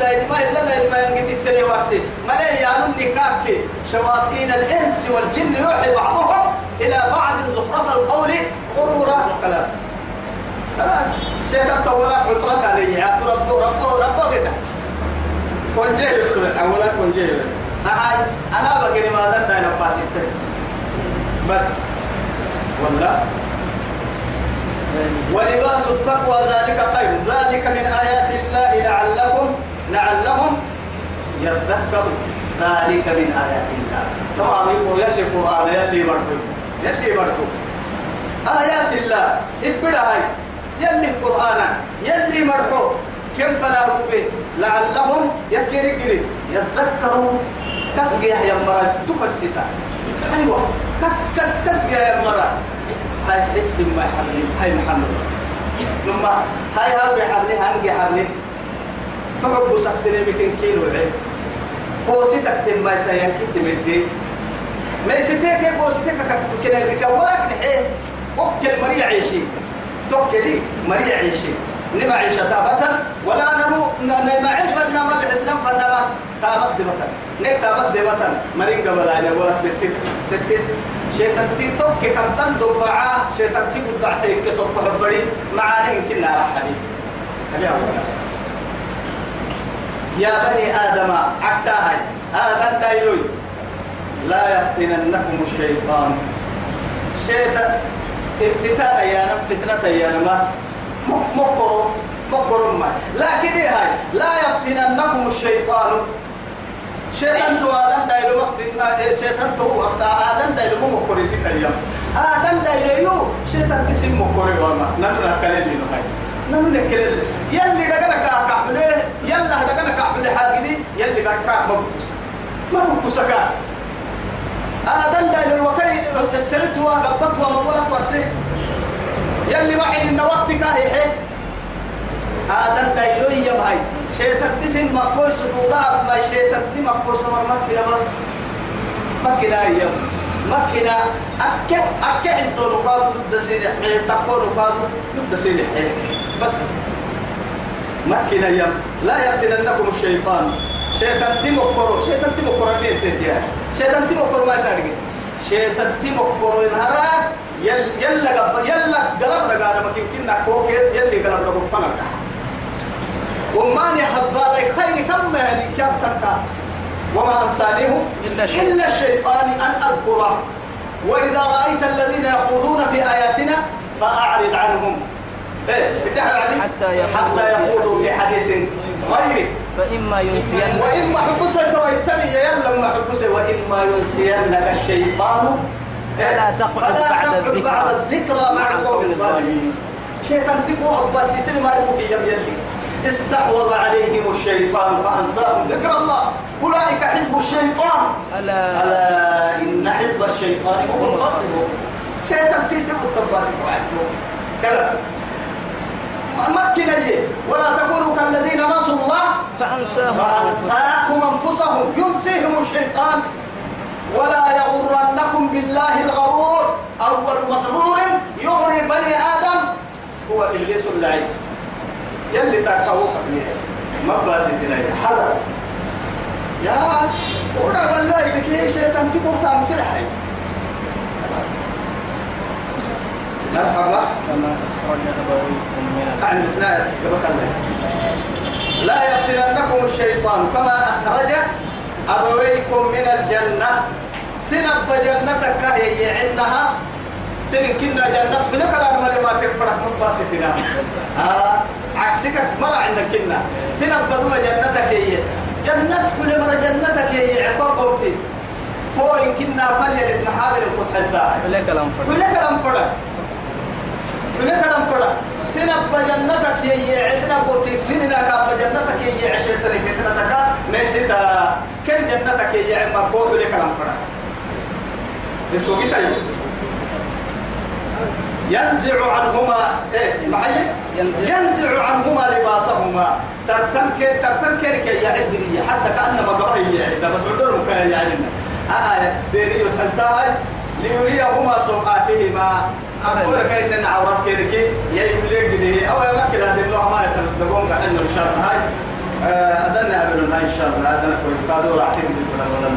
دايل ما إلا دايل ما ينقت التني وارسي. ما لا يعنون نكاك. شواطين الإنس والجن يوحي بعضهم إلى بعض زخرف القول. غرورا خلاص. خلاص. شيء تطورا عطرك علي. ربو ربو ربو كده كون جيل أولا كون جيل أنا بقي ما دان دايل بس. ولا؟ ولباس التقوى ذلك خير. ذلك من آيات الله. يذكرون ذلك من آيات الله. طبعا يقول يلي قرآن يلي مرحو يلي مرحو آيات الله ابدأ هاي. يلي قرآن يلي مرحو. كم فناروا به؟ لعلهم يكيري قري يذكرون كس يا مرا تكسيتا أيوة كس كس كس يا مرا. هاي حس ما حبلي هاي محمد. لما هاي هاي حبلي هنجي حبلي تحب سكتني بكين كيلو عين قوسي تكتم ما سيحكي تمدي ما يستيك قوسي تكتم كنا لك ولكن حيه وكل مريع عيشي توكلي مريع عيشي نبع عيشة تابة ولا نمو نما عيش فنا ما بحسنا فنا ما تامد دمتا نك تامد دمتا مرين قبل عيني ولا بتت بتت شيطان تي توك كم تن دبعة شيطان تي قد دعتك كسر بحبري معاني يمكن نرى حبيب حبيب يا بني آدم عكتاهي آدم دايلوي لا يفتننكم الشيطان. شيطان افتتان يا نم فتنة يا نم مقر مقر ما. لكن إيه هاي؟ لا يفتننكم الشيطان. شيطان تو آدم دايلو وقت شيطان تو وقت. آدم دايلو مو مقر اللي كريم آدم دايلو شيطان تسم مقر وما. نمنا كلمة هاي. نمنا كلمة يلي يلي قاعد كعب مبكوس ما بكوسك آدم دايلو وكاي السرت وقبط وما ولا فرسه يلي واحد إن وقتك هي آدم دايلو يا بهاي. شيطان تسن مكوي سدودا ما شيطان تي مكوي سمر مكنا بس. مكنا يا. مكنا أكه أكه أنتو نقادو ضد سير حي تقو نقادو ضد سير حي. بس. مكنا يا. لا يفتننكم الشيطان. شيطان تي مكرو شيطان تي مكرو مين تيتيا شيطان تي مكرو ما تارجع شيطان تي مكرو نهارك يل يلا قب يلا قلب دقانا ممكن كنا كوك يلي قلب دقوك فنك وماني حبالي خير كم يعني كاب تكا وما أنسانيه إلا, الشيطان. أن أذكره. وإذا رأيت الذين يخوضون في آياتنا فأعرض عنهم. إيه حتى يخوضوا في حديث غيره فإما ينسين وإما حبسة ويتمي يلا ما حبسة. وإما ينسينك الشيطان. فلا تقعد بعد الذكرى. بعد الذكرى مع القوم الظالمين. شيطان تقول أبات سيسل ما ربك يم يلي. استحوذ عليهم الشيطان فأنساهم ذكر الله. أولئك حزب الشيطان. ألا. ألا إن حزب الشيطان هم الخاسرون شيطان تسيب الطباس وعدهم. كلا مكن ولا تكونوا كالذين نسوا الله. فأنساهم. فأنساهم أنفسهم. ينسيهم الشيطان. ولا يغرنكم بالله الغرور. أول مغرور يغري بني آدم هو إبليس اللعين. يلي تاكاو قبليه. ما باسي ديناي حذر. يا ودا والله إذا شيطان تبوه كل حاجة. خلاص. مرحبا. كما أخرج أبويكم من عن إسناد لا يفتننكم الشيطان كما أخرج أبويكم من الجنة. سنب جنتك هي عنها سن كنا جنة فينا كلا ما ما تنفرح مباسطنا آه عكسك مرة عندك كنا. سنب بدو جنتك هي. جنة كل مرة جنتك هي. عقاب بوتي. هو إن كنا فليلت محابر القطحة كل كلام فرق كل كلام فرق كل كلام فرق سنب جنتك هي عسنا بوتيك سننا كاب جنتك هي عشيتني كتنتك ميسيتا كن جنتك هي عما كوه لك كلام فرق بسوقي تايو ينزع عنهما إيه معي ينزع عنهما لباسهما. سرتم كي سرتم كي كي يعد لي حتى كأنما قبل يعد بس عدور كان يعني آه ديريو تنتهي ليريهما سوقاتهما أقول كأن عورات كيركي يقول لك أو يمكن هذه اللغة ما يتلقون عندنا الشرط هاي أدنى قبلنا إن شاء الله. أدنى كل قادور أعتقد ولا